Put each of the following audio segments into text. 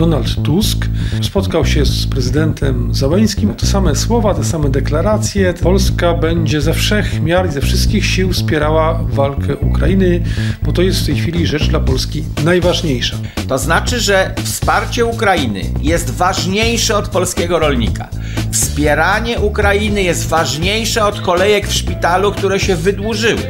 Donald Tusk spotkał się z prezydentem Załęskim. Te same słowa, te same deklaracje. Polska będzie ze wszech miar i ze wszystkich sił wspierała walkę Ukrainy, bo to jest w tej chwili rzecz dla Polski najważniejsza. To znaczy, że wsparcie Ukrainy jest ważniejsze od polskiego rolnika. Wspieranie Ukrainy jest ważniejsze od kolejek w szpitalu, które się wydłużyły.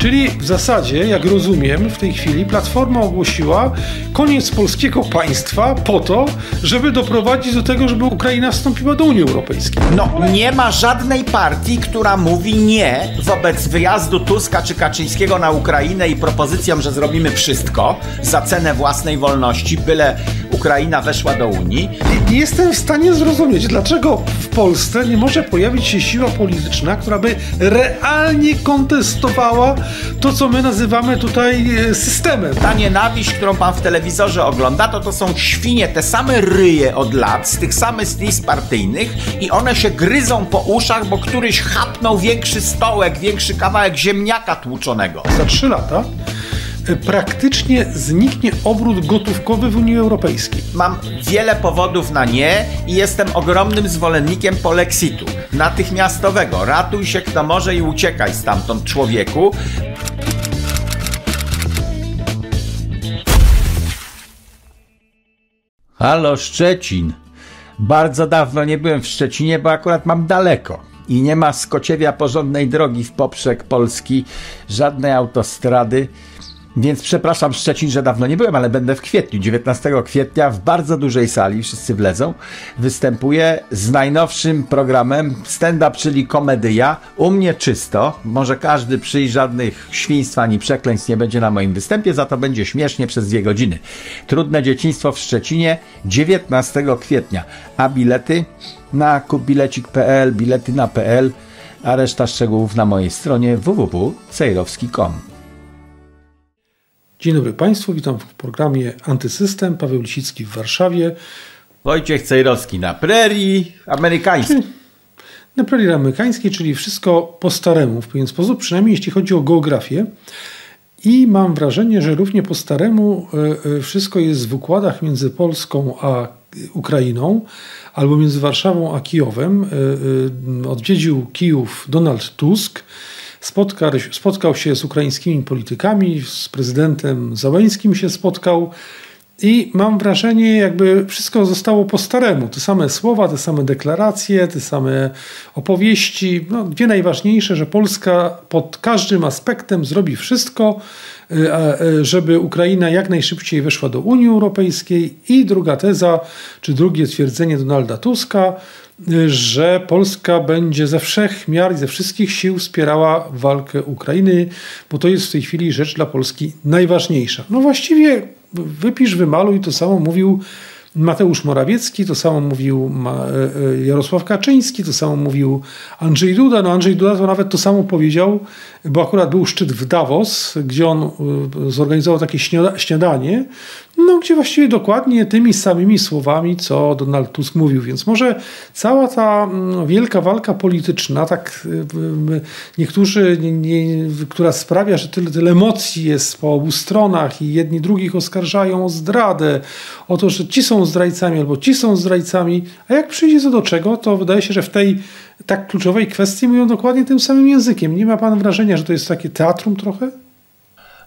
Czyli w zasadzie, jak rozumiem, w tej chwili Platforma ogłosiła koniec polskiego państwa po to, żeby doprowadzić do tego, żeby Ukraina wstąpiła do Unii Europejskiej. No, nie ma żadnej partii, która mówi nie wobec wyjazdu Tuska czy Kaczyńskiego na Ukrainę i propozycją, że zrobimy wszystko za cenę własnej wolności, byle Ukraina weszła do Unii. Nie jestem w stanie zrozumieć, dlaczego w Polsce nie może pojawić się siła polityczna, która by realnie kontestowała to, co my nazywamy tutaj e, systemem. Ta nienawiść, którą pan w telewizorze ogląda, to to są świnie, te same ryje od lat, z tych samych list partyjnych i one się gryzą po uszach, bo któryś chapnął większy stołek, większy kawałek ziemniaka tłuczonego. Za trzy lata e, praktycznie zniknie obrót gotówkowy w Unii Europejskiej. Mam wiele powodów na nie i jestem ogromnym zwolennikiem polexitu. Natychmiastowego. Ratuj się kto może i uciekaj stamtąd człowieku. Halo Szczecin. Bardzo dawno nie byłem w Szczecinie, bo akurat mam daleko i nie ma z Kociewia porządnej drogi w poprzek Polski, żadnej autostrady. Więc przepraszam Szczecin, że dawno nie byłem, ale będę w kwietniu, 19 kwietnia w bardzo dużej sali, wszyscy wlezą. Występuję z najnowszym programem stand-up, czyli komedia. U mnie czysto, może każdy przyjść, żadnych świństw ani przekleństw nie będzie na moim występie, za to będzie śmiesznie przez dwie godziny. Trudne dzieciństwo w Szczecinie, 19 kwietnia, a bilety na kupbilecik.pl, bilety na PL, a reszta szczegółów na mojej stronie www.cejrowski.com. Dzień dobry Państwu, witam w programie Antysystem. Paweł Lisicki w Warszawie. Wojciech Cejrowski na prerii amerykańskiej. Na prerii amerykańskiej, czyli wszystko po staremu w pewien sposób, przynajmniej jeśli chodzi o geografię. I mam wrażenie, że równie po staremu e, e, wszystko jest w układach między Polską a Ukrainą, albo między Warszawą a Kijowem. E, odwiedził Kijów Donald Tusk spotkał, spotkał się z ukraińskimi politykami, z prezydentem Załęskim się spotkał. I mam wrażenie, jakby wszystko zostało po staremu. Te same słowa, te same deklaracje, te same opowieści. No, dwie najważniejsze, że Polska pod każdym aspektem zrobi wszystko, e, e, żeby Ukraina jak najszybciej weszła do Unii Europejskiej. I druga teza, czy drugie twierdzenie Donalda Tuska, że Polska będzie ze wszech miar i ze wszystkich sił wspierała walkę Ukrainy, bo to jest w tej chwili rzecz dla Polski najważniejsza. No właściwie wypisz, wymaluj, to samo mówił Mateusz Morawiecki, to samo mówił e, e, Jarosław Kaczyński, to samo mówił Andrzej Duda. No Andrzej Duda to nawet to samo powiedział, bo akurat był szczyt w Davos, gdzie on e, zorganizował takie śniadanie, no, gdzie właściwie dokładnie tymi samymi słowami, co Donald Tusk mówił. Więc może cała ta mm, wielka walka polityczna, tak niektórzy, nie, nie, która sprawia, że tyle, tyle emocji jest po obu stronach i jedni drugich oskarżają o zdradę, o to, że ci są zdrajcami albo ci są zdrajcami, a jak przyjdzie co do czego, to wydaje się, że w tej tak kluczowej kwestii mówią dokładnie tym samym językiem. Nie ma pan wrażenia, że to jest takie teatrum trochę?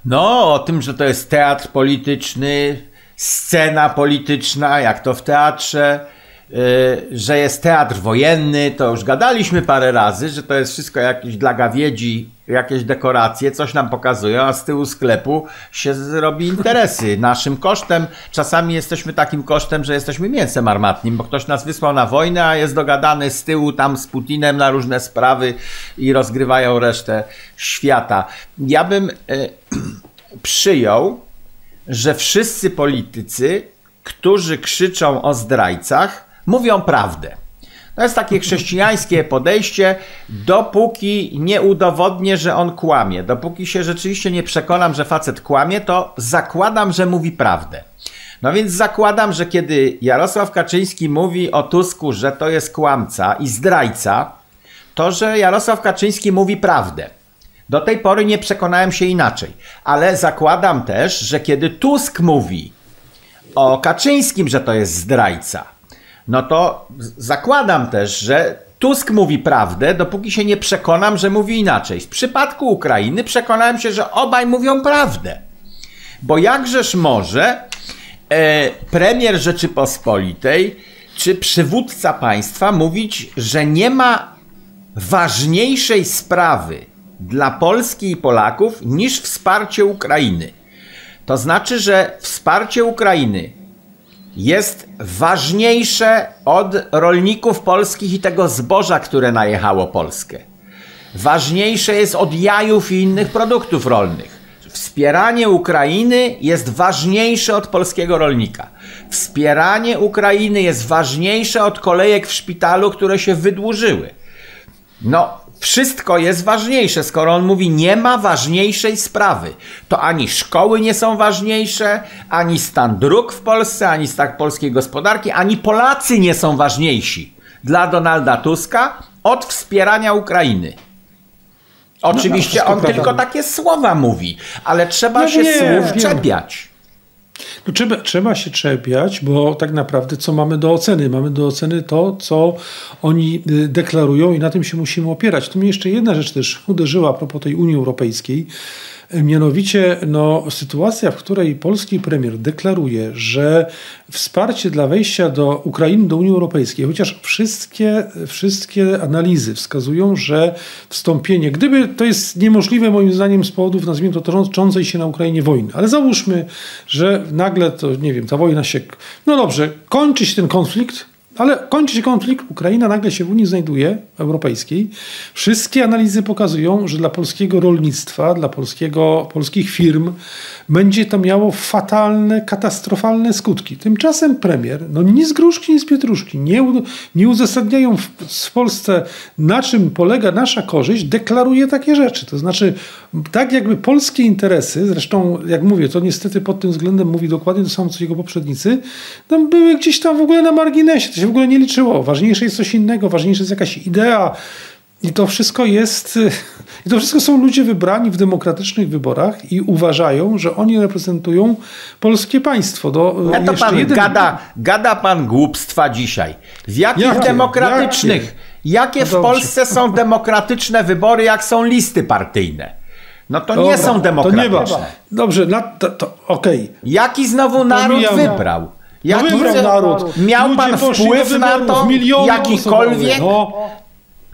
No, o tym, że to jest teatr polityczny, scena polityczna, jak to w teatrze, yy, że jest teatr wojenny, to już gadaliśmy parę razy, że to jest wszystko jakieś dla gawiedzi, jakieś dekoracje, coś nam pokazują, a z tyłu sklepu się robi interesy naszym kosztem. Czasami jesteśmy takim kosztem, że jesteśmy mięsem armatnim, bo ktoś nas wysłał na wojnę, a jest dogadany z tyłu tam z Putinem na różne sprawy i rozgrywają resztę świata. Ja bym yy, przyjął, że wszyscy politycy, którzy krzyczą o zdrajcach, mówią prawdę. To jest takie chrześcijańskie podejście, dopóki nie udowodnię, że on kłamie, dopóki się rzeczywiście nie przekonam, że facet kłamie, to zakładam, że mówi prawdę. No więc zakładam, że kiedy Jarosław Kaczyński mówi o Tusku, że to jest kłamca i zdrajca, to że Jarosław Kaczyński mówi prawdę. Do tej pory nie przekonałem się inaczej, ale zakładam też, że kiedy Tusk mówi o Kaczyńskim, że to jest zdrajca, no to zakładam też, że Tusk mówi prawdę, dopóki się nie przekonam, że mówi inaczej. W przypadku Ukrainy przekonałem się, że obaj mówią prawdę. Bo jakżeż może e, premier Rzeczypospolitej czy przywódca państwa mówić, że nie ma ważniejszej sprawy dla Polski i Polaków niż wsparcie Ukrainy. To znaczy, że wsparcie Ukrainy jest ważniejsze od rolników polskich i tego zboża, które najechało Polskę. Ważniejsze jest od jajów i innych produktów rolnych. Wspieranie Ukrainy jest ważniejsze od polskiego rolnika. Wspieranie Ukrainy jest ważniejsze od kolejek w szpitalu, które się wydłużyły. No, wszystko jest ważniejsze. Skoro on mówi, nie ma ważniejszej sprawy, to ani szkoły nie są ważniejsze, ani stan dróg w Polsce, ani stan polskiej gospodarki, ani Polacy nie są ważniejsi dla Donalda Tuska od wspierania Ukrainy. Oczywiście no, no, on tylko takie słowa mówi, ale trzeba no, się nie, słów czepiać. No trzeba, trzeba się czepiać, bo tak naprawdę co mamy do oceny? Mamy do oceny to, co oni y, deklarują i na tym się musimy opierać. Tu mnie jeszcze jedna rzecz też uderzyła a propos tej Unii Europejskiej. Mianowicie no, sytuacja, w której polski premier deklaruje, że wsparcie dla wejścia do Ukrainy do Unii Europejskiej, chociaż wszystkie, wszystkie analizy wskazują, że wstąpienie, gdyby to jest niemożliwe moim zdaniem z powodów, nazwijmy to, toczącej się na Ukrainie wojny, ale załóżmy, że nagle to, nie wiem, ta wojna się, no dobrze, kończy się ten konflikt, ale kończy się konflikt, Ukraina nagle się w Unii znajduje, europejskiej. Wszystkie analizy pokazują, że dla polskiego rolnictwa, dla polskiego, polskich firm będzie to miało fatalne, katastrofalne skutki. Tymczasem premier, no ni z gruszki, ni z pietruszki, nie, nie uzasadniają w, w Polsce, na czym polega nasza korzyść, deklaruje takie rzeczy. To znaczy, tak jakby polskie interesy, zresztą jak mówię, to niestety pod tym względem mówi dokładnie to samo, co jego poprzednicy, tam były gdzieś tam w ogóle na marginesie, się w ogóle nie liczyło. Ważniejsze jest coś innego, ważniejsza jest jakaś idea, i to wszystko jest, i to wszystko są ludzie wybrani w demokratycznych wyborach i uważają, że oni reprezentują polskie państwo. Do, ja to pan jeden... gada, gada pan głupstwa dzisiaj. W jakich jakie? demokratycznych, jakie, jakie no w Polsce są demokratyczne wybory, jak są listy partyjne? No to Dobra, nie są demokratyczne. To nie Dobrze, to, to okej. Okay. Jaki znowu naród wybrał? Jaki no wybrał naród? Miał pan wpływ na to jakikolwiek? No.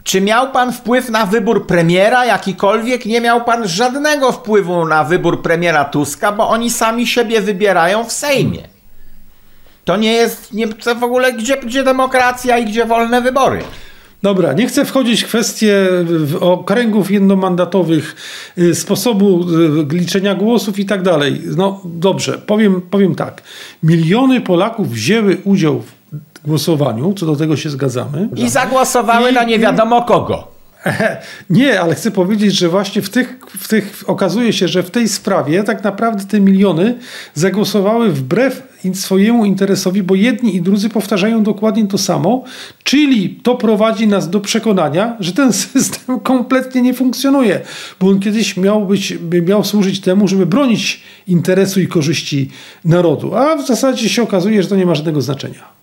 Czy miał pan wpływ na wybór premiera jakikolwiek? Nie miał pan żadnego wpływu na wybór premiera Tuska, bo oni sami siebie wybierają w Sejmie. To nie jest nie, to w ogóle gdzie, gdzie demokracja i gdzie wolne wybory. Dobra, nie chcę wchodzić w kwestie okręgów jednomandatowych, y, sposobu y, liczenia głosów i tak dalej. No dobrze, powiem, powiem tak. Miliony Polaków wzięły udział w głosowaniu, co do tego się zgadzamy. I zagłosowały I, na nie wiadomo kogo. Nie, ale chcę powiedzieć, że właśnie w tych, w tych okazuje się, że w tej sprawie tak naprawdę te miliony zagłosowały wbrew swojemu interesowi, bo jedni i drudzy powtarzają dokładnie to samo, czyli to prowadzi nas do przekonania, że ten system kompletnie nie funkcjonuje, bo on kiedyś miał, być, miał służyć temu, żeby bronić interesu i korzyści narodu, a w zasadzie się okazuje, że to nie ma żadnego znaczenia.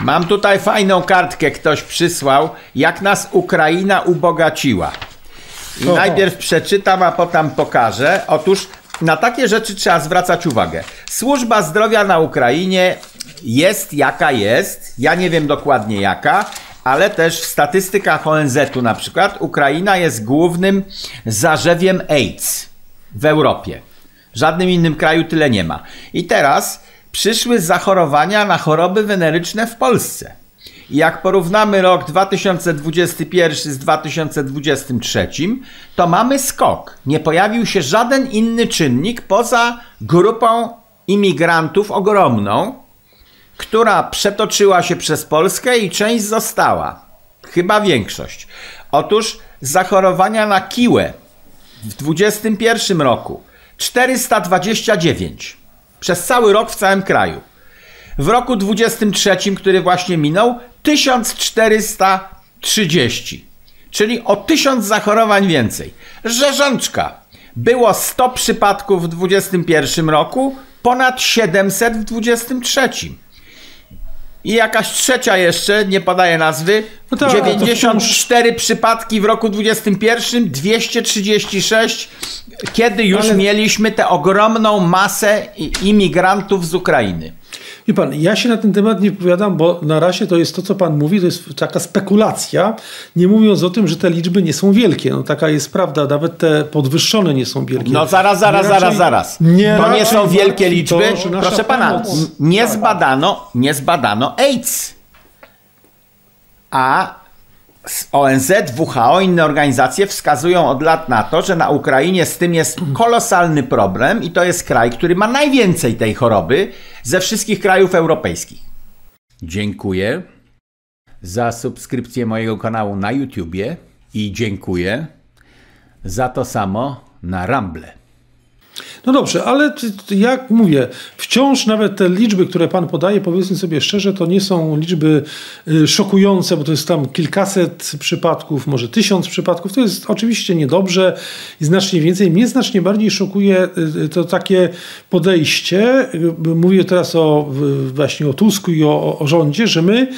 Mam tutaj fajną kartkę, ktoś przysłał, jak nas Ukraina ubogaciła. I najpierw przeczytam, a potem pokażę. Otóż na takie rzeczy trzeba zwracać uwagę. Służba zdrowia na Ukrainie jest jaka jest. Ja nie wiem dokładnie jaka, ale też w statystykach ONZ-u na przykład Ukraina jest głównym zarzewiem AIDS w Europie. W żadnym innym kraju tyle nie ma. I teraz przyszły zachorowania na choroby weneryczne w Polsce. Jak porównamy rok 2021 z 2023, to mamy skok. Nie pojawił się żaden inny czynnik poza grupą imigrantów ogromną, która przetoczyła się przez Polskę i część została. Chyba większość. Otóż zachorowania na kiłę w 2021 roku 429 przez cały rok w całym kraju. W roku 23, który właśnie minął, 1430, czyli o 1000 zachorowań więcej. Rzeżączka. Było 100 przypadków w 21 roku, ponad 700 w 23. I jakaś trzecia jeszcze, nie podaję nazwy, No tak, 94 przypadki w roku 21, 236, kiedy już Ale- mieliśmy tę ogromną masę imigrantów z Ukrainy. Wie pan, ja się na ten temat nie wypowiadam, bo na razie to jest to, co pan mówi, to jest taka spekulacja, nie mówiąc o tym, że te liczby nie są wielkie. No taka jest prawda, nawet te podwyższone nie są wielkie. No zaraz, zaraz, Nie zaraz, raczej- zaraz. Nie to nie są wielkie liczby. to, Proszę pana, pomoc- nie zbadano, nie zbadano AIDS. A ONZ, WHO, inne organizacje wskazują od lat na to, że na Ukrainie z tym jest kolosalny problem i to jest kraj, który ma najwięcej tej choroby ze wszystkich krajów europejskich. Dziękuję za subskrypcję mojego kanału na YouTubie i dziękuję za to samo na Rumble. No dobrze, ale jak mówię, wciąż nawet te liczby, które pan podaje, powiedzmy sobie szczerze, to nie są liczby y, szokujące, bo to jest tam kilkaset przypadków, może tysiąc przypadków. To jest oczywiście niedobrze i znacznie więcej. Mnie znacznie bardziej szokuje y, y, to takie podejście, mówię teraz o właśnie o Tusku i o, o rządzie, że my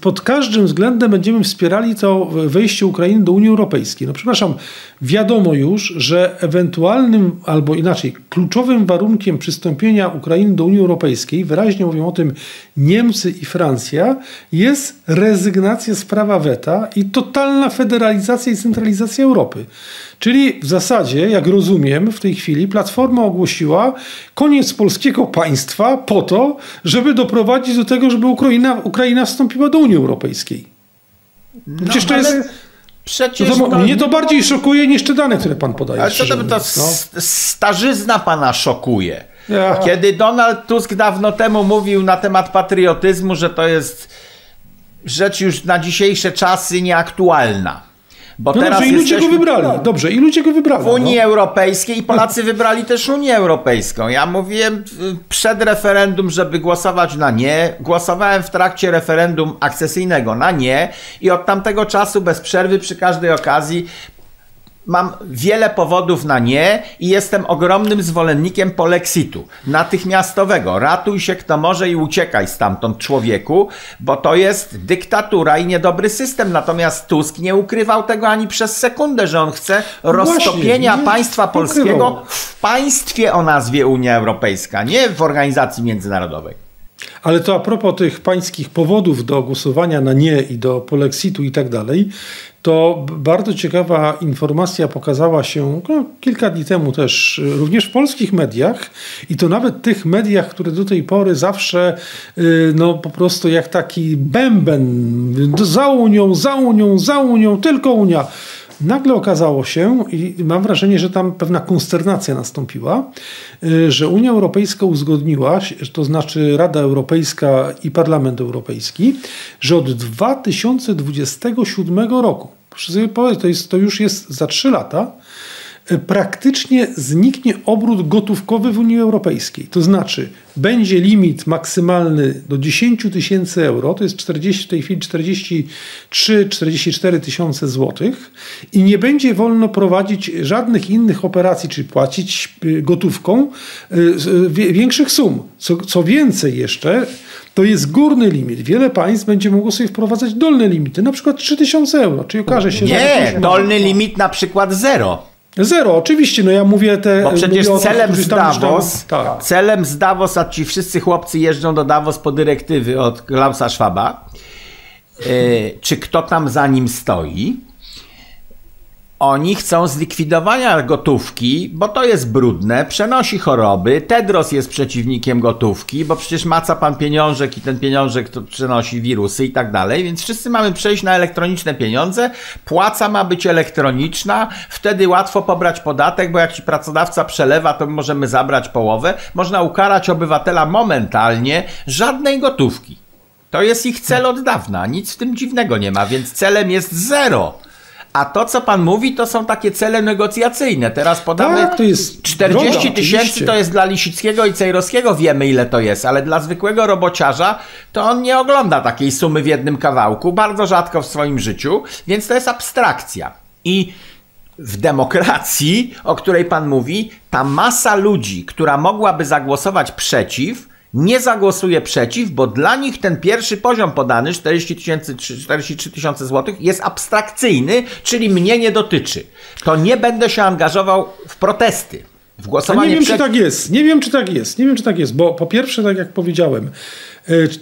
pod każdym względem będziemy wspierali to wejście Ukrainy do Unii Europejskiej. No przepraszam, wiadomo już, że ewentualnym, albo inaczej, kluczowym warunkiem przystąpienia Ukrainy do Unii Europejskiej, wyraźnie mówią o tym Niemcy i Francja, jest rezygnacja z prawa weta i totalna federalizacja i centralizacja Europy. Czyli w zasadzie, jak rozumiem, w tej chwili Platforma ogłosiła koniec polskiego państwa po to, żeby doprowadzić do tego, żeby Ukraina, Ukraina wstąpiła do Unii Europejskiej. Przecież to ale jest. Przecież To, to, to- mnie to bardziej szokuje niż te dane, które pan podaje. Ale co to, to no. starzyzna pana szokuje. Ja. Kiedy Donald Tusk dawno temu mówił na temat patriotyzmu, że to jest rzecz już na dzisiejsze czasy nieaktualna. Bo No teraz dobrze, i ludzie go wybrali. Dobrze, i ludzie go wybrali. w Unii no. Europejskiej i Polacy wybrali też Unię Europejską. Ja mówiłem y, przed referendum, żeby głosować na nie. Głosowałem w trakcie referendum akcesyjnego na nie i od tamtego czasu bez przerwy przy każdej okazji Mam wiele powodów na nie i jestem ogromnym zwolennikiem polexitu natychmiastowego. Ratuj się kto może i uciekaj stamtąd człowieku, bo to jest dyktatura i niedobry system. Natomiast Tusk nie ukrywał tego ani przez sekundę, że on chce roztopienia No nie państwa ukrywał. polskiego w państwie o nazwie Unia Europejska, nie w organizacji międzynarodowej. Ale to a propos tych pańskich powodów do głosowania na nie i do polexitu i tak dalej, to bardzo ciekawa informacja pokazała się no, kilka dni temu też y, również w polskich mediach i to nawet tych mediach, które do tej pory zawsze y, no po prostu jak taki bęben y, za Unią, za Unią, za Unią, tylko Unia. Nagle okazało się, i mam wrażenie, że tam pewna konsternacja nastąpiła, y, że Unia Europejska uzgodniła, to znaczy Rada Europejska i Parlament Europejski, że od 2027 roku, proszę sobie powiedzieć, to, jest, to już jest za 3 lata, praktycznie zniknie obrót gotówkowy w Unii Europejskiej. To znaczy, będzie limit maksymalny do 10 tysięcy euro, to jest 40, w tej chwili 43-44 tysiące złotych i nie będzie wolno prowadzić żadnych innych operacji, czyli płacić y, gotówką y, wie- większych sum. Co, co więcej jeszcze, to jest górny limit. Wiele państw będzie mogło sobie wprowadzać dolne limity, na przykład 3000 euro, czyli okaże się, że... Nie, dolny limit na przykład zero. Zero, oczywiście, no ja mówię te... Bo przecież mówię celem z tam- Davos, tak. celem z Davos, a ci wszyscy chłopcy jeżdżą do Davos po dyrektywy od Klausa Schwaba, e, czy kto tam za nim stoi, oni chcą zlikwidowania gotówki, bo to jest brudne, przenosi choroby. Tedros jest przeciwnikiem gotówki, bo przecież maca pan pieniążek i ten pieniążek to przenosi wirusy i tak dalej, więc wszyscy mamy przejść na elektroniczne pieniądze. Płaca ma być elektroniczna, wtedy łatwo pobrać podatek, bo jak ci pracodawca przelewa, to możemy zabrać połowę. Można ukarać obywatela momentalnie, żadnej gotówki. To jest ich cel od dawna, nic w tym dziwnego nie ma, więc celem jest zero. A to, co pan mówi, to są takie cele negocjacyjne. Teraz podamy Tak, to jest 40 droga, tysięcy, to jest dla Lisickiego i Cejrowskiego, wiemy ile to jest, ale dla zwykłego robociarza to on nie ogląda takiej sumy w jednym kawałku, bardzo rzadko w swoim życiu, więc to jest abstrakcja. I w demokracji, o której pan mówi, ta masa ludzi, która mogłaby zagłosować przeciw, nie zagłosuje przeciw, bo dla nich ten pierwszy poziom podany, 40 tysięcy, 43 tysiące złotych, jest abstrakcyjny, czyli mnie nie dotyczy. To nie będę się angażował w protesty. W głosowanie nie wiem, czy tak jest. Nie wiem, czy tak jest. Nie wiem, czy tak jest, bo po pierwsze, tak jak powiedziałem,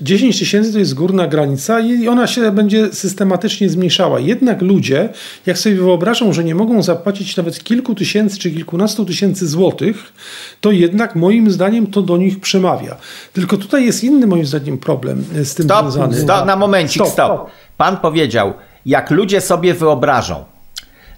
10 e, tysięcy to jest górna granica i ona się będzie systematycznie zmniejszała. Jednak ludzie, jak sobie wyobrażą, że nie mogą zapłacić nawet kilku tysięcy czy kilkunastu tysięcy złotych, to jednak moim zdaniem to do nich przemawia. Tylko tutaj jest inny moim zdaniem problem z tym stop, związany. Stop, na momencik, stop. stop. Pan powiedział, jak ludzie sobie wyobrażą.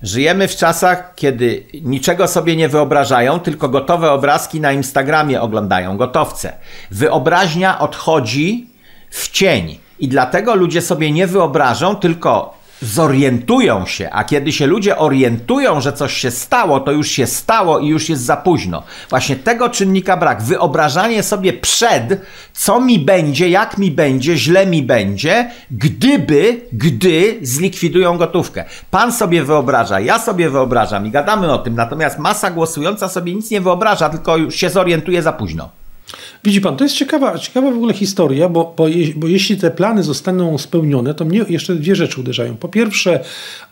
Żyjemy w czasach, kiedy niczego sobie nie wyobrażają, tylko gotowe obrazki na Instagramie oglądają, gotowce. Wyobraźnia odchodzi w cień. I dlatego ludzie sobie nie wyobrażą, tylko zorientują się, a kiedy się ludzie orientują, że coś się stało, to już się stało i już jest za późno. Właśnie tego czynnika brak. Wyobrażanie sobie przed, co mi będzie, jak mi będzie, źle mi będzie, gdyby, gdy zlikwidują gotówkę. Pan sobie wyobraża, ja sobie wyobrażam i gadamy o tym, natomiast masa głosująca sobie nic nie wyobraża, tylko już się zorientuje za późno. Widzi pan, to jest ciekawa, ciekawa w ogóle historia, bo, bo, je, bo jeśli te plany zostaną spełnione, to mnie jeszcze dwie rzeczy uderzają. Po pierwsze,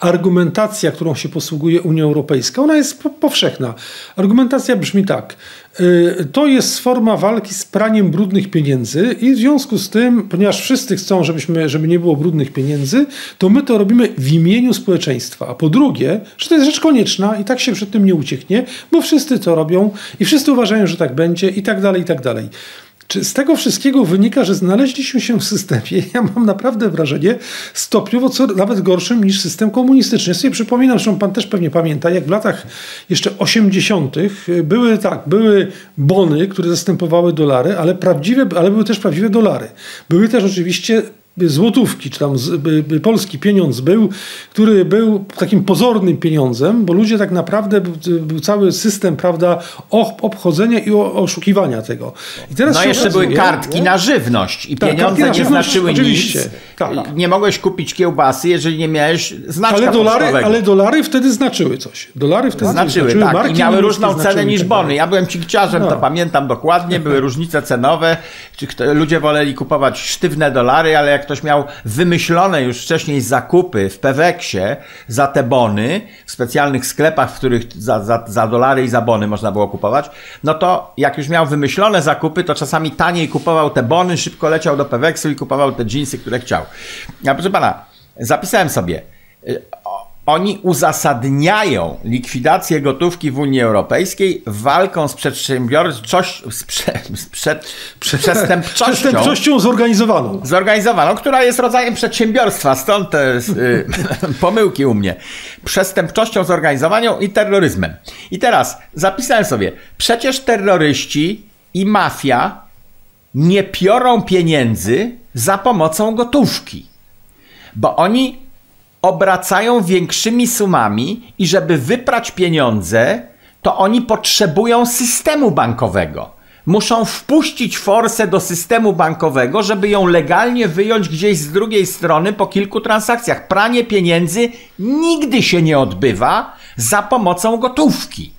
argumentacja, którą się posługuje Unia Europejska, ona jest powszechna. Argumentacja brzmi tak. Y, to jest forma walki z praniem brudnych pieniędzy i w związku z tym, ponieważ wszyscy chcą, żebyśmy, żeby nie było brudnych pieniędzy, to my to robimy w imieniu społeczeństwa. A po drugie, że to jest rzecz konieczna i tak się przed tym nie ucieknie, bo wszyscy to robią i wszyscy uważają, że tak będzie i tak dalej, i tak dalej. Czy z tego wszystkiego wynika, że znaleźliśmy się w systemie, ja mam naprawdę wrażenie, stopniowo co, nawet gorszym niż system komunistyczny. Ja sobie przypominam, że pan też pewnie pamięta, jak w latach jeszcze 80. były tak, były bony, które zastępowały dolary, ale prawdziwe, ale były też prawdziwe dolary. Były też oczywiście złotówki, czy tam polski pieniądz był, który był takim pozornym pieniądzem, bo ludzie tak naprawdę, był cały system, prawda, obchodzenia i oszukiwania tego. I teraz no jeszcze były kartki nie? na żywność i tak, pieniądze nie znaczyły oczywiście. nic. Tak. Nie mogłeś kupić kiełbasy, jeżeli nie miałeś znaczka ale dolary, ale dolary wtedy znaczyły coś. Dolary wtedy znaczyły, znaczyły tak. I miały różną cenę niż tak bony. Ja byłem cikciarzem, no. to pamiętam dokładnie, były różnice cenowe. Ludzie woleli kupować sztywne dolary, ale jak jak ktoś miał wymyślone już wcześniej zakupy w Peweksie za te bony, w specjalnych sklepach, w których za, za, za dolary i za bony można było kupować, no to jak już miał wymyślone zakupy, to czasami taniej kupował te bony, szybko leciał do Peweksu i kupował te jeansy, które chciał. Ja proszę pana, zapisałem sobie y, oni uzasadniają likwidację gotówki w Unii Europejskiej walką z przedsiębiorczością, z, prze, z przed, przestępczością. Przestępczością zorganizowaną. Zorganizowaną, która jest rodzajem przedsiębiorstwa, stąd te y, pomyłki u mnie. Przestępczością zorganizowaną i terroryzmem. I teraz zapisałem sobie, przecież terroryści i mafia nie piorą pieniędzy za pomocą gotówki. Bo oni obracają większymi sumami i żeby wyprać pieniądze, to oni potrzebują systemu bankowego. Muszą wpuścić forsę do systemu bankowego, żeby ją legalnie wyjąć gdzieś z drugiej strony po kilku transakcjach. Pranie pieniędzy nigdy się nie odbywa za pomocą gotówki.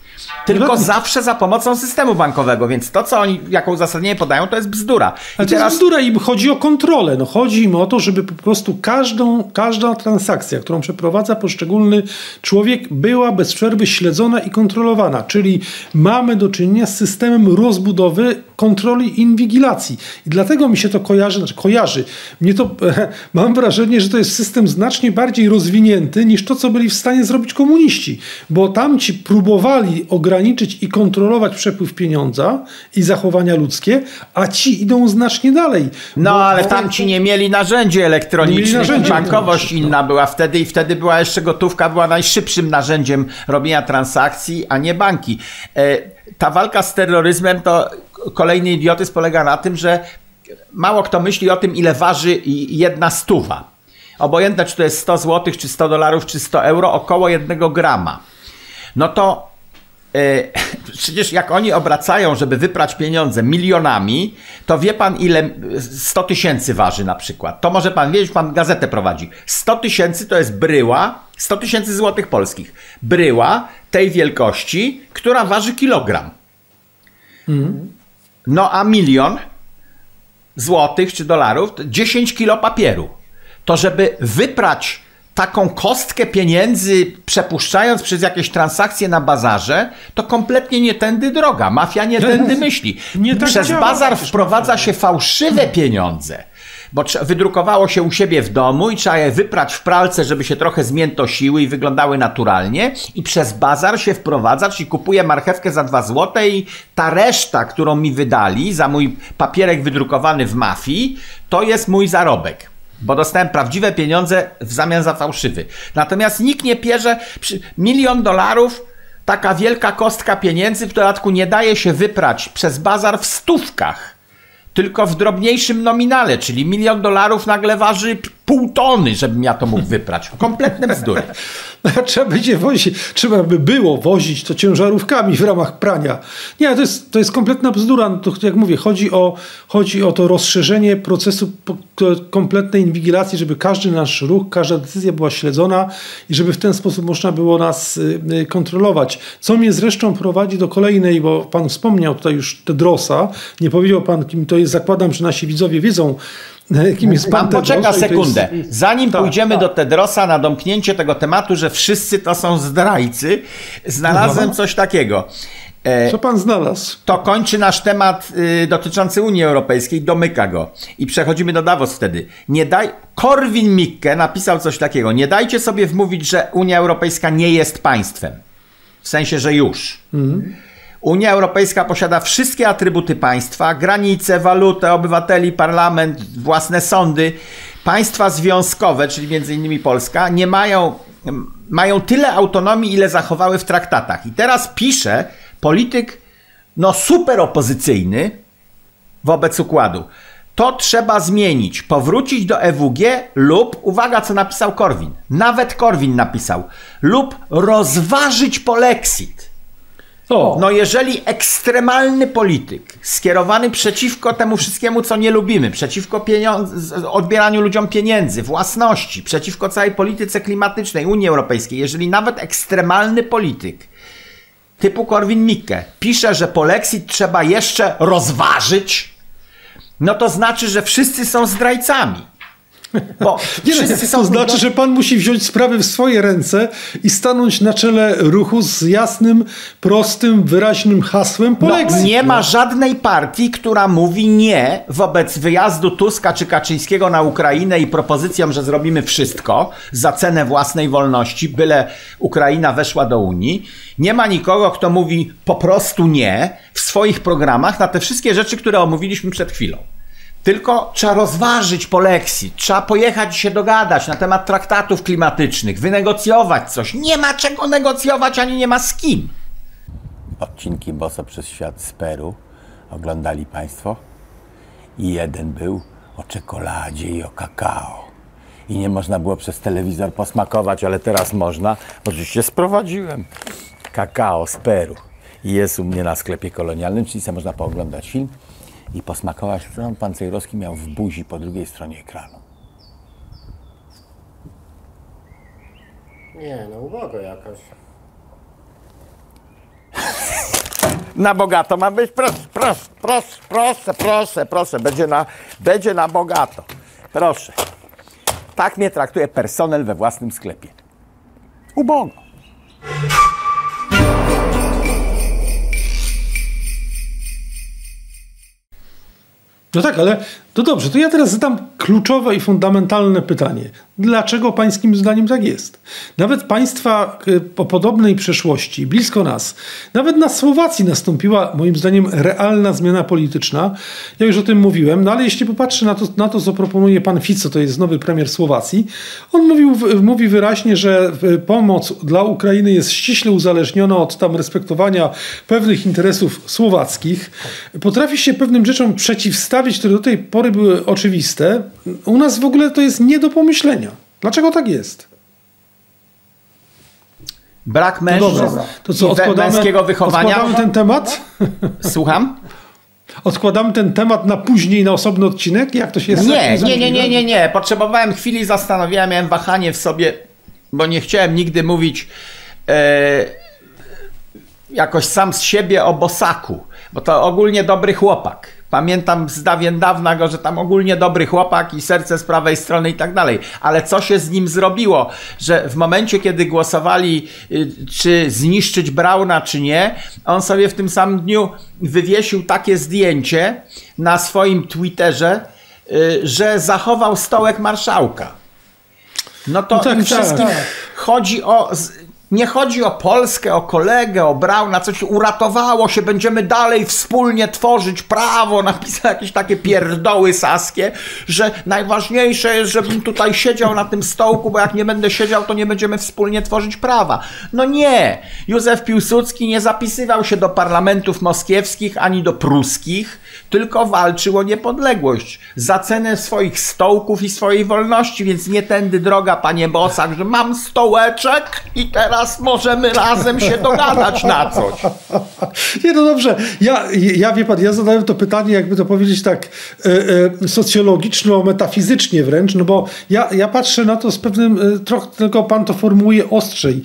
Tylko no, zawsze za pomocą systemu bankowego, więc to, co oni jako uzasadnienie podają, to jest bzdura. Ale I to teraz... jest bzdura i chodzi o kontrolę. No, chodzi im o to, żeby po prostu każdą, każda transakcja, którą przeprowadza poszczególny człowiek, była bez przerwy śledzona i kontrolowana. Czyli mamy do czynienia z systemem rozbudowy kontroli i inwigilacji. I dlatego mi się to kojarzy, znaczy kojarzy. Mnie to, mam wrażenie, że to jest system znacznie bardziej rozwinięty niż to, co byli w stanie zrobić komuniści. Bo tam ci próbowali ograniczyć i kontrolować przepływ pieniądza i zachowania ludzkie, a ci idą znacznie dalej. No ale tam ci nie mieli narzędzi elektronicznych, narzędzi bankowość inna była wtedy i wtedy była jeszcze gotówka, była najszybszym narzędziem robienia transakcji, a nie banki. E, ta walka z terroryzmem to kolejny idiotyzm polega na tym, że mało kto myśli o tym, ile waży jedna stuwa. Obojętne, czy to jest 100 zł, czy 100 dolarów, czy 100 euro, około jednego grama. No to przecież jak oni obracają, żeby wyprać pieniądze milionami, to wie pan ile 100 tysięcy waży na przykład. To może pan wiedzieć, pan gazetę prowadzi. 100 tysięcy to jest bryła, 100 tysięcy złotych polskich. Bryła tej wielkości, która waży kilogram. No a milion złotych czy dolarów, to 10 kilo papieru. To żeby wyprać taką kostkę pieniędzy, przepuszczając przez jakieś transakcje na bazarze, to kompletnie nie tędy droga. Mafia nie tędy myśli. Nie tak przez działa bazar wprowadza się fałszywe pieniądze. Bo wydrukowało się u siebie w domu i trzeba je wyprać w pralce, żeby się trochę zmiętosiły i wyglądały naturalnie. I przez bazar się wprowadza, czyli kupuję marchewkę za 2 złote i ta reszta, którą mi wydali za mój papierek wydrukowany w mafii, to jest mój zarobek. Bo dostałem prawdziwe pieniądze w zamian za fałszywy. Natomiast nikt nie pierze milion dolarów, taka wielka kostka pieniędzy, w dodatku nie daje się wyprać przez bazar w stówkach tylko w drobniejszym nominale, czyli milion dolarów nagle waży pół tony, żebym ja to mógł wyprać. Kompletne bzdury. Trzeba będzie wozić, trzeba by było wozić to ciężarówkami w ramach prania. Nie, to jest, to jest kompletna bzdura. No To, jak mówię, chodzi o, chodzi o to rozszerzenie procesu kompletnej inwigilacji, żeby każdy nasz ruch, każda decyzja była śledzona i żeby w ten sposób można było nas y, y, kontrolować. Co mnie zresztą prowadzi do kolejnej, bo pan wspomniał tutaj już Tedrosa, nie powiedział pan, kim to jest. Zakładam, że nasi widzowie wiedzą, kim jest pan Pan poczeka sekundę. jest- Zanim Tak, pójdziemy tak. do Tedrosa na domknięcie tego tematu, że wszyscy to są zdrajcy, znalazłem Aha. coś takiego. E, Co pan znalazł? To kończy nasz temat y, dotyczący Unii Europejskiej, domyka go. I przechodzimy do Davos wtedy. Nie daj... Korwin Mikke napisał coś takiego. Nie dajcie sobie wmówić, że Unia Europejska nie jest państwem. W sensie, że już. Unia Europejska posiada wszystkie atrybuty państwa, granice, walutę, obywateli, parlament, własne sądy. Państwa związkowe, czyli między innymi Polska, nie mają, mają tyle autonomii, ile zachowały w traktatach. I teraz pisze polityk no super opozycyjny wobec układu. To trzeba zmienić, powrócić do EWG lub, uwaga co napisał Korwin, nawet Korwin napisał, lub rozważyć polexit. O, No jeżeli ekstremalny polityk skierowany przeciwko temu wszystkiemu, co nie lubimy, przeciwko pieniądz- odbieraniu ludziom pieniędzy, własności, przeciwko całej polityce klimatycznej Unii Europejskiej, jeżeli nawet ekstremalny polityk typu Korwin-Mikke pisze, że polexit trzeba jeszcze rozważyć, no to znaczy, że wszyscy są zdrajcami. Bo Nie, wszyscy to są znaczy, że pan musi wziąć sprawy w swoje ręce i stanąć na czele ruchu z jasnym, prostym, wyraźnym hasłem No, polexit. nie ma żadnej partii, która mówi nie wobec wyjazdu Tuska czy Kaczyńskiego na Ukrainę i propozycją, że zrobimy wszystko za cenę własnej wolności, byle Ukraina weszła do Unii. Nie ma nikogo, kto mówi po prostu nie w swoich programach na te wszystkie rzeczy, które omówiliśmy przed chwilą. Tylko trzeba rozważyć polexit, trzeba pojechać i się dogadać na temat traktatów klimatycznych, wynegocjować coś. Nie ma czego negocjować, ani nie ma z kim. odcinki Boso przez świat z Peru oglądali Państwo i jeden był o czekoladzie i o kakao. I nie można było przez telewizor posmakować, ale teraz można. Oczywiście sprowadziłem kakao z Peru. I jest u mnie na sklepie kolonialnym, czyli można pooglądać film i posmakować, co pan Cejrowski miał w buzi po drugiej stronie ekranu. Nie, no ubogo jakoś. Na bogato ma być, proszę, proszę, proszę, proszę, proszę, proszę, będzie na, będzie na bogato. Proszę. Tak mnie traktuje personel we własnym sklepie. Ubogo. No tak, ale to dobrze, to ja teraz zadam kluczowe i fundamentalne pytanie. Dlaczego pańskim zdaniem tak jest? Nawet państwa y, o podobnej przeszłości, blisko nas, nawet na Słowacji nastąpiła moim zdaniem realna zmiana polityczna. Ja już o tym mówiłem, no ale jeśli popatrzę na to, na to co proponuje pan Fico, to jest nowy premier Słowacji, on mówił, mówi wyraźnie, że y, pomoc dla Ukrainy jest ściśle uzależniona od tam respektowania pewnych interesów słowackich. Potrafi się pewnym rzeczom przeciwstawić, które do tej pory były oczywiste. U nas w ogóle to jest nie do pomyślenia. Dlaczego tak jest? Brak mężczyzn to co, odkładamy, męskiego wychowania. odkładamy ten temat? Słucham? Odkładamy ten temat na później, na osobny odcinek? Jak to się jest? Nie, nie, nie, nie, nie, nie. Potrzebowałem chwili zastanowienia, miałem wahanie w sobie, bo nie chciałem nigdy mówić e, jakoś sam z siebie o Bosaku, bo to ogólnie dobry chłopak. Pamiętam z dawien dawna go, że tam ogólnie dobry chłopak i serce z prawej strony i tak dalej. Ale co się z nim zrobiło? Że w momencie, kiedy głosowali, y, czy zniszczyć Brauna, czy nie, on sobie w tym samym dniu wywiesił takie zdjęcie na swoim Twitterze, y, że zachował stołek marszałka. No to No tak, im wszystkim tak. chodzi o. Nie chodzi o Polskę, o kolegę, o Brauna, coś uratowało się, będziemy dalej wspólnie tworzyć prawo, napisał jakieś takie pierdoły saskie, że najważniejsze jest, żebym tutaj siedział na tym stołku, bo jak nie będę siedział, to nie będziemy wspólnie tworzyć prawa. No nie! Józef Piłsudski nie zapisywał się do parlamentów moskiewskich ani do pruskich, tylko walczył o niepodległość za cenę swoich stołków i swojej wolności, więc nie tędy droga, panie Bosak, że mam stołeczek i teraz możemy razem się dogadać na coś. Nie, no dobrze. Ja, ja wie pan, ja zadałem to pytanie, jakby to powiedzieć tak, e, e, socjologiczno-metafizycznie wręcz, no bo ja, ja patrzę na to z pewnym, e, trochę tylko pan to formułuje ostrzej.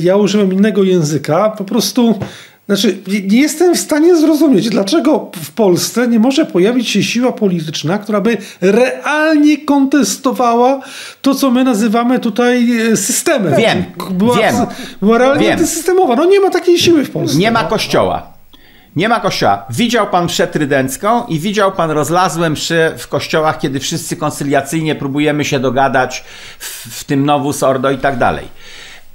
Ja użyłem innego języka, po prostu. Znaczy, nie- jestem w stanie zrozumieć, dlaczego w Polsce nie może pojawić się siła polityczna, która by realnie kontestowała to, co my nazywamy tutaj e, systemem. Wiem, była, wiem, była realnie wiem. antysystemowa. No nie ma takiej siły w Polsce. Nie ma kościoła. Nie ma kościoła. Widział pan mszę trydencką i widział pan rozlazłe mszy w kościołach, kiedy wszyscy koncyliacyjnie próbujemy się dogadać w, w tym nowus ordo i tak dalej.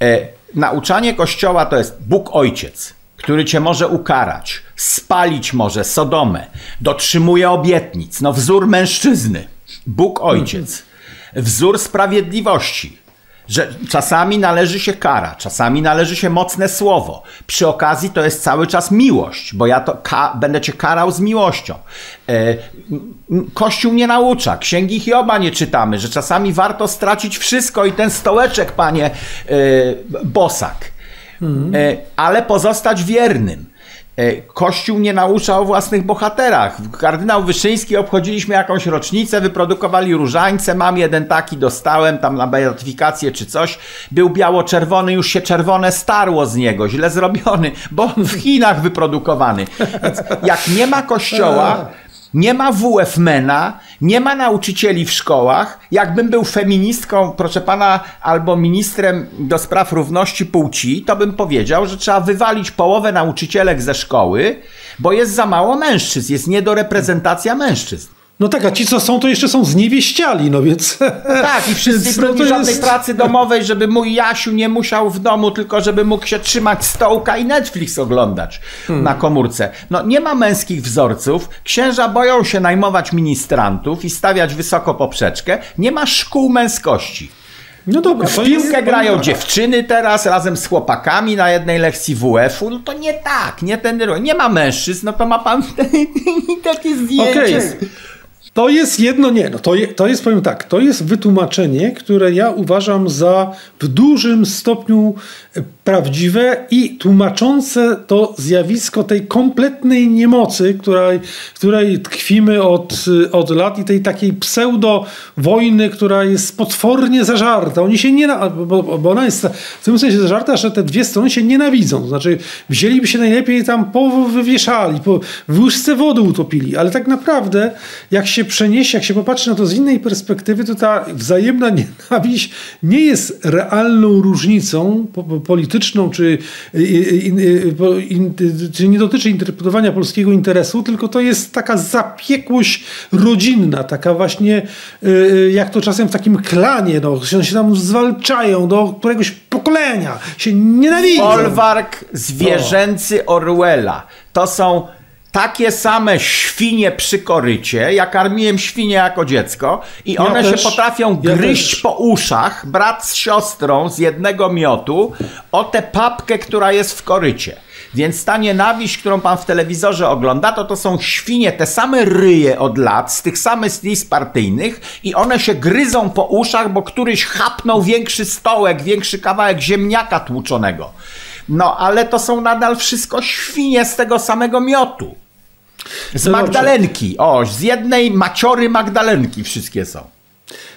E, nauczanie kościoła to jest Bóg Ojciec, który cię może ukarać, spalić może Sodomę, dotrzymuje obietnic, no wzór mężczyzny. Bóg Ojciec. Wzór sprawiedliwości że czasami należy się kara, czasami należy się mocne słowo. Przy okazji to jest cały czas miłość, bo ja to będę cię karał z miłością. E, Kościół nie naucza, księgi Hioba nie czytamy, że czasami warto stracić wszystko i ten stołeczek, panie e, Bosak, e, ale pozostać wiernym. E, Kościół nie naucza o własnych bohaterach. Kardynał Wyszyński obchodziliśmy jakąś rocznicę, wyprodukowali różańce, mam jeden taki, dostałem tam na beatyfikację czy coś. Był biało-czerwony, już się czerwone starło z niego, źle zrobiony, bo w Chinach wyprodukowany. Więc jak nie ma kościoła, nie ma WF-mena, nie ma nauczycieli w szkołach. Jakbym był feministką, proszę pana, albo ministrem do spraw równości płci, to bym powiedział, że trzeba wywalić połowę nauczycielek ze szkoły, bo jest za mało mężczyzn, jest niedoreprezentacja mężczyzn. No tak, a ci co są, to jeszcze są zniewieściali, no więc... Tak, i wszyscy Więc, no, żadnej jest- pracy domowej, żeby mój Jasiu nie musiał w domu, tylko żeby mógł się trzymać stołka i Netflix oglądać Hmm. na komórce. No nie ma męskich wzorców, księża boją się najmować ministrantów i stawiać wysoko poprzeczkę, nie ma szkół męskości. No dobra, W piłkę grają dziewczyny teraz razem z chłopakami na jednej lekcji WF-u, no to nie tak, nie ten Nie ma mężczyzn, no to ma pan takie zdjęcie. Okej. To jest jedno, nie, no to, je, to jest, powiem tak, to jest wytłumaczenie, które ja uważam za w dużym stopniu e, prawdziwe i tłumaczące to zjawisko tej kompletnej niemocy, której, której tkwimy od, e, od lat i tej takiej pseudo-wojny, która jest potwornie zażarta. Oni się nie, bo, bo ona jest w tym sensie zażarta, że te dwie strony się nienawidzą. Znaczy wzięliby się najlepiej tam powywieszali, po, w łyżce wody utopili, ale tak naprawdę jak się przeniesie, jak się popatrzy na to z innej perspektywy, to ta wzajemna nienawiść nie jest realną różnicą po, po, polityczną, czy, czy nie dotyczy interpretowania polskiego interesu, tylko to jest taka zapiekłość rodzinna, taka właśnie, y, y, jak to czasem w takim klanie, no, się się tam zwalczają do któregoś pokolenia, się nienawidzą. Folwark zwierzęcy Orwella. To są takie same świnie przy korycie. Ja karmiłem świnie jako dziecko i Ja one też. się potrafią Ja gryźć też. po uszach, brat z siostrą z jednego miotu, o tę papkę, która jest w korycie. Więc ta nienawiść, którą pan w telewizorze ogląda, to to są świnie, te same ryje od lat, z tych samych list partyjnych i one się gryzą po uszach, bo któryś chapnął większy stołek, większy kawałek ziemniaka tłuczonego. No, ale to są nadal wszystko świnie z tego samego miotu. Z dobrze. Magdalenki. O, z jednej maciory Magdalenki wszystkie są.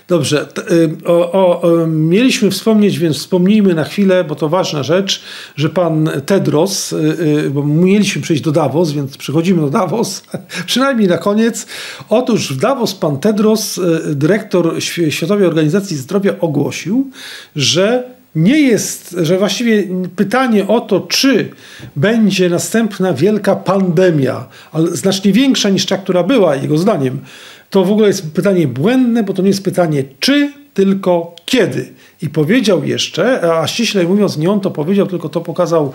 Dobrze, y, o, o, mieliśmy wspomnieć, więc wspomnijmy na chwilę, bo to ważna rzecz, że pan Tedros, y, y, bo mieliśmy przejść do Davos, więc przechodzimy do Davos, przynajmniej na koniec. Otóż w Davos pan Tedros, dyrektor Świ- Światowej Organizacji Zdrowia, ogłosił, że nie jest, że właściwie pytanie o to, czy będzie następna wielka pandemia, ale znacznie większa niż ta, która była, jego zdaniem, to w ogóle jest pytanie błędne, bo to nie jest pytanie czy, tylko kiedy. I powiedział jeszcze, a ściślej mówiąc, nie on to powiedział, tylko to pokazał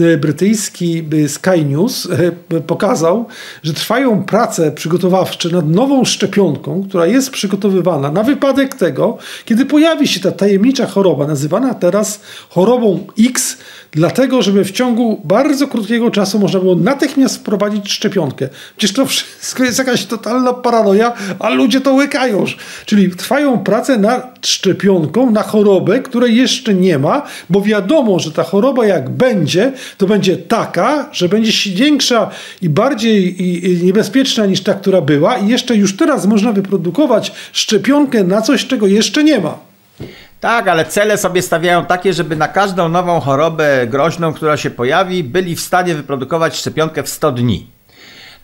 y, brytyjski y, Sky News, y, pokazał, że trwają prace przygotowawcze nad nową szczepionką, która jest przygotowywana na wypadek tego, kiedy pojawi się ta tajemnicza choroba, nazywana teraz chorobą X, dlatego, żeby w ciągu bardzo krótkiego czasu można było natychmiast wprowadzić szczepionkę. Przecież to wszystko jest jakaś totalna paranoja, a ludzie to łykają. Czyli trwają prace nad szczepionką na chorobę, której jeszcze nie ma, bo wiadomo, że ta choroba jak będzie, to będzie taka, że będzie większa i bardziej i niebezpieczna niż ta, która była i jeszcze już teraz można wyprodukować szczepionkę na coś, czego jeszcze nie ma. Tak, ale cele sobie stawiają takie, żeby na każdą nową chorobę groźną, która się pojawi, byli w stanie wyprodukować szczepionkę w 100 dni.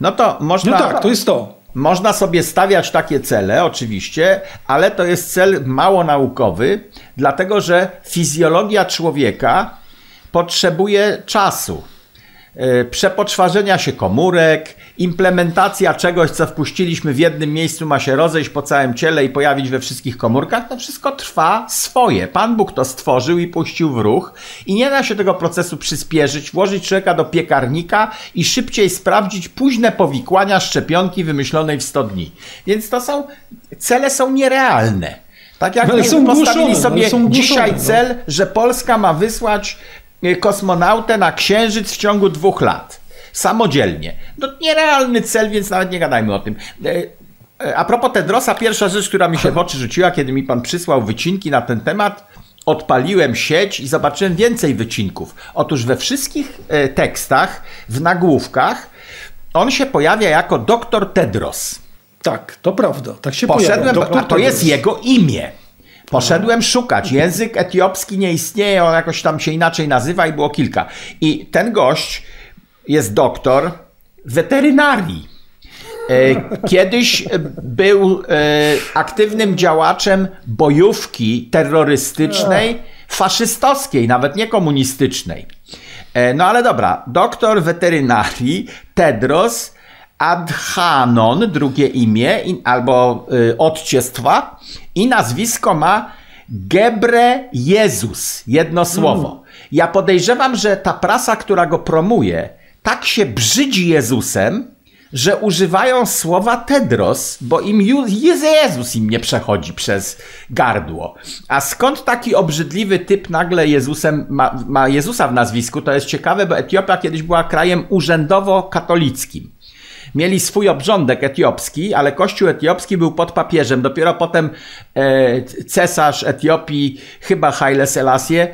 No to można. No tak, to jest to. Można sobie stawiać takie cele, oczywiście, ale to jest cel mało naukowy, dlatego że fizjologia człowieka potrzebuje czasu. E, Przepoczwarzenia się komórek, implementacja czegoś, co wpuściliśmy w jednym miejscu, ma się rozejść po całym ciele i pojawić we wszystkich komórkach, to wszystko trwa swoje. Pan Bóg to stworzył i puścił w ruch i nie da się tego procesu przyspieszyć, włożyć człowieka do piekarnika i szybciej sprawdzić późne powikłania szczepionki wymyślonej w 100 dni. Więc to są, cele są nierealne. Tak jak są postawili głoszone, sobie dzisiaj no. cel, że Polska ma wysłać kosmonautę na Księżyc w ciągu dwóch lat. Samodzielnie. No nierealny cel, więc nawet nie gadajmy o tym. Y, y, A propos Tedrosa, pierwsza rzecz, która mi się w oczy rzuciła, kiedy mi pan przysłał wycinki na ten temat, odpaliłem sieć i zobaczyłem więcej wycinków. Otóż we wszystkich y, tekstach, w nagłówkach, on się pojawia jako doktor Tedros. Tak, to prawda. Tak się Poszedłem, pojawia. Doktor to jest Tedros. jego imię. Poszedłem szukać. Język etiopski nie istnieje, on jakoś tam się inaczej nazywa i było kilka. I ten gość jest doktor weterynarii. E, Kiedyś był e, aktywnym działaczem bojówki terrorystycznej, faszystowskiej, nawet nie komunistycznej. E, No ale dobra, doktor weterynarii Tedros Adhanon, drugie imię, albo y, odciestwa i nazwisko ma Gebre Jezus, jedno słowo. Ja podejrzewam, że ta prasa, która go promuje, tak się brzydzi Jezusem, że używają słowa Tedros, bo im Jezus im nie przechodzi przez gardło. A skąd taki obrzydliwy typ nagle Jezusem ma, ma Jezusa w nazwisku? To jest ciekawe, bo Etiopia kiedyś była krajem urzędowo-katolickim. Mieli swój obrządek etiopski, ale kościół etiopski był pod papieżem. Dopiero potem e, cesarz Etiopii, chyba Haile Selassie,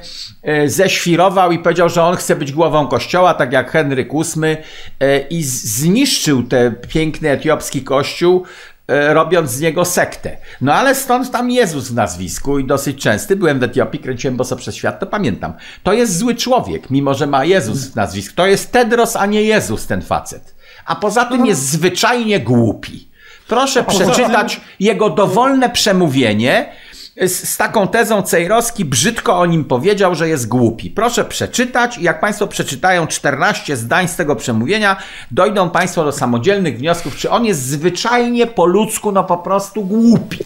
e, ześwirował i powiedział, że on chce być głową kościoła, tak jak Henryk VIII e, i zniszczył ten piękny etiopski kościół, robiąc z niego sektę. No ale stąd tam Jezus w nazwisku i dosyć częsty. Byłem w Etiopii, kręciłem boso przez świat, to pamiętam. To jest zły człowiek, mimo że ma Jezus w nazwisku. To jest Tedros, a nie Jezus ten facet. A poza tym jest zwyczajnie głupi. Proszę przeczytać jego dowolne przemówienie z, z taką tezą Cejrowski brzydko o nim powiedział, że jest głupi. Proszę przeczytać i jak Państwo przeczytają 14 zdań z tego przemówienia, dojdą Państwo do samodzielnych wniosków, czy on jest zwyczajnie po ludzku, no po prostu głupi.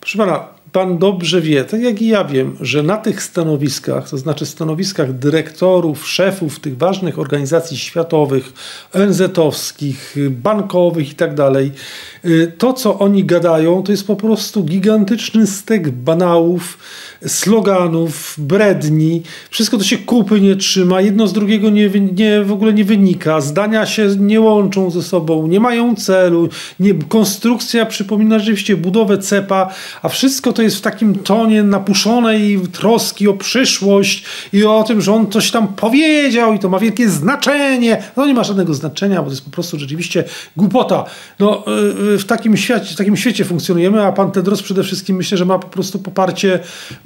Proszę pana, pan dobrze wie, tak jak i ja wiem, że na tych stanowiskach, to znaczy stanowiskach dyrektorów, szefów tych ważnych organizacji światowych, ONZ-owskich, bankowych i tak y, to co oni gadają, to jest po prostu gigantyczny stek banałów, sloganów, bredni. Wszystko to się kupy nie trzyma, jedno z drugiego nie, nie, w ogóle nie wynika, zdania się nie łączą ze sobą, nie mają celu, nie, konstrukcja przypomina rzeczywiście budowę cepa, a wszystko to jest w takim tonie napuszonej troski o przyszłość i o tym, że on coś tam powiedział i to ma wielkie znaczenie. No nie ma żadnego znaczenia, bo to jest po prostu rzeczywiście głupota. No, y, y, w takim świecie, w takim świecie funkcjonujemy, a pan Tedros przede wszystkim myślę, że ma po prostu poparcie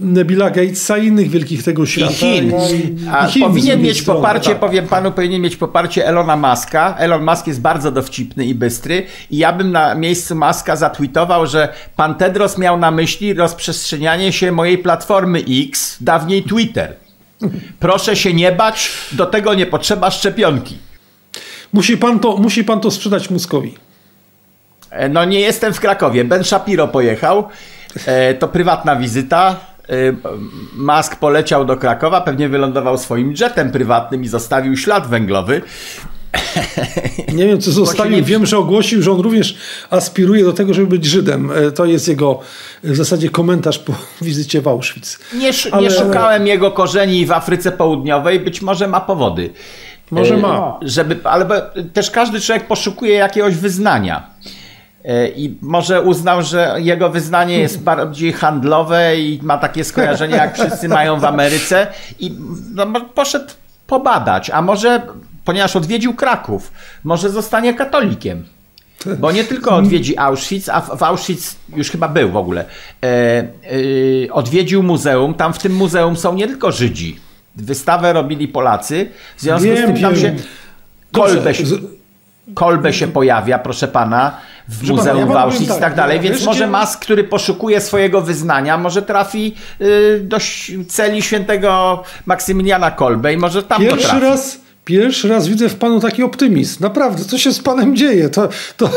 Billa Gatesa i innych wielkich tego świata. I Chin. I, a Chin powinien mieć strony, poparcie, tak. powiem panu, powinien mieć poparcie Elona Muska. Elon Musk jest bardzo dowcipny i bystry i ja bym na miejscu Muska zatweetował, że pan Tedros miał na myśli rozprzestrzenianie się mojej platformy X, dawniej Twitter. Proszę się nie bać, do tego nie potrzeba szczepionki. Musi pan to, musi pan to sprzedać Muskowi. E, no nie jestem w Krakowie. Ben Shapiro pojechał. E, to prywatna wizyta. Y, Musk poleciał do Krakowa, pewnie wylądował swoim jetem prywatnym i zostawił ślad węglowy. Nie wiem, co zostawił. Wiem, że ogłosił, że on również aspiruje do tego, żeby być Żydem. E, to jest jego w zasadzie komentarz po wizycie w Auschwitz. Nie, Ale... nie szukałem jego korzeni w Afryce Południowej. Być może ma powody. Może ma. E, żeby, ale też każdy człowiek poszukuje jakiegoś wyznania. E, I może uznał, że jego wyznanie jest bardziej handlowe i ma takie skojarzenia, jak wszyscy mają w Ameryce, i no, poszedł pobadać. A może, ponieważ odwiedził Kraków, może zostanie katolikiem. Bo nie tylko odwiedzi Auschwitz, a w Auschwitz już chyba był w ogóle. E, e, odwiedził muzeum. Tam w tym muzeum są nie tylko Żydzi. Wystawę robili Polacy. W związku wiem, z tym tam się kolbę, się kolbę się pojawia, proszę pana w Muzeum ja Auschwitz tak, i tak dalej, więc może Mask, który poszukuje swojego wyznania, może trafi y, do celi świętego Maksymiliana Kolbe i może tam Pierwszy to raz Pierwszy raz widzę w panu taki optymizm. Naprawdę, co się z panem dzieje? To, to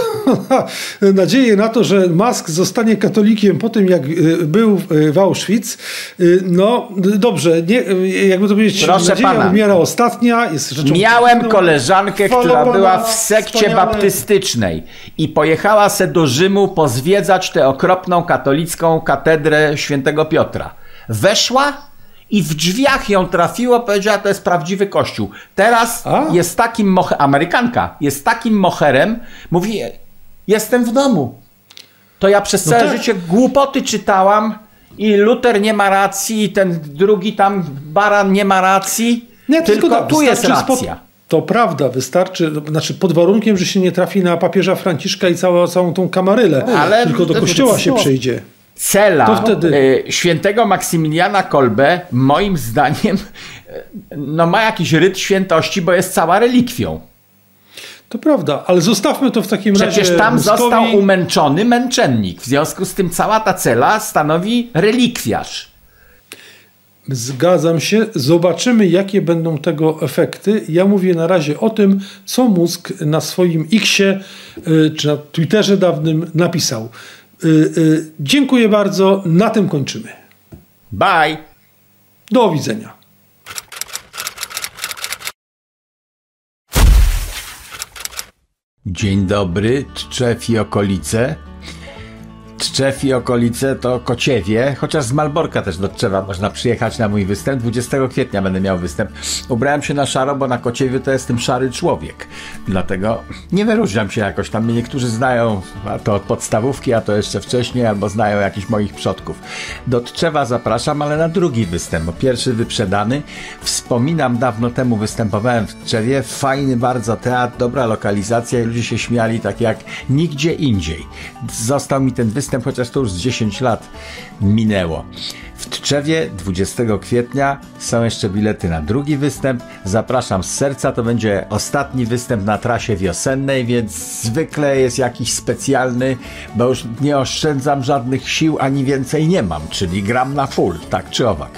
nadzieję na to, że Musk zostanie katolikiem po tym, jak y, był w Auschwitz. Y, no dobrze, nie, jakby to powiedzieć, Proszę nadzieja pana. umiera ostatnia. Jest rzeczą Miałem koleżankę, która była w sekcie baptystycznej i pojechała se do Rzymu pozwiedzać tę okropną katolicką katedrę świętego Piotra. Weszła i w drzwiach ją trafiło, powiedziała, to jest prawdziwy kościół. Teraz A? jest takim moherem, Amerykanka, jest takim moherem, mówi, jestem w domu. To ja przez no całe tak. życie głupoty czytałam i Luter nie ma racji, i ten drugi tam baran nie ma racji, nie, tylko tak, tu jest racja. To prawda, wystarczy, znaczy pod warunkiem, że się nie trafi na papieża Franciszka i całą, całą tą kamarylę, Ale tylko do kościoła się przejdzie cela wtedy... E, świętego Maksymiliana Kolbe, moim zdaniem, e, no ma jakiś ryt świętości, bo jest cała relikwią. To prawda, ale zostawmy to w takim Przecież razie. Przecież tam Muskowi... został umęczony męczennik. W związku z tym cała ta cela stanowi relikwiarz. Zgadzam się. Zobaczymy, jakie będą tego efekty. Ja mówię na razie o tym, co mózg na swoim Xie e, czy na Twitterze dawnym napisał. Y, y, dziękuję bardzo. Na tym kończymy. Bye. Do widzenia. Dzień dobry, Tczew i okolice. Tczew i okolice to Kociewie, chociaż z Malborka też do Tczewa można przyjechać na mój występ. 20 kwietnia będę miał występ. Ubrałem się na szaro, bo na Kociewie to jestem szary człowiek. Dlatego nie wyróżniam się jakoś tam. Mnie niektórzy znają, a to od podstawówki, a to jeszcze wcześniej, albo znają jakichś moich przodków. Do Tczewa zapraszam, ale na drugi występ, bo pierwszy wyprzedany. Wspominam, dawno temu występowałem w Tczewie. Fajny bardzo teatr, dobra lokalizacja i ludzie się śmiali tak jak nigdzie indziej. Został mi ten występ występ, chociaż to już z 10 lat minęło. W Tczewie 20 kwietnia są jeszcze bilety na drugi występ. Zapraszam z serca, to będzie ostatni występ na trasie wiosennej, więc zwykle jest jakiś specjalny, bo już nie oszczędzam żadnych sił, ani więcej nie mam, czyli gram na full, tak czy owak.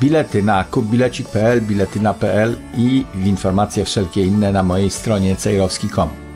Bilety na kupbilecik.pl, bilety na.pl i informacje wszelkie inne na mojej stronie cejrowski.com.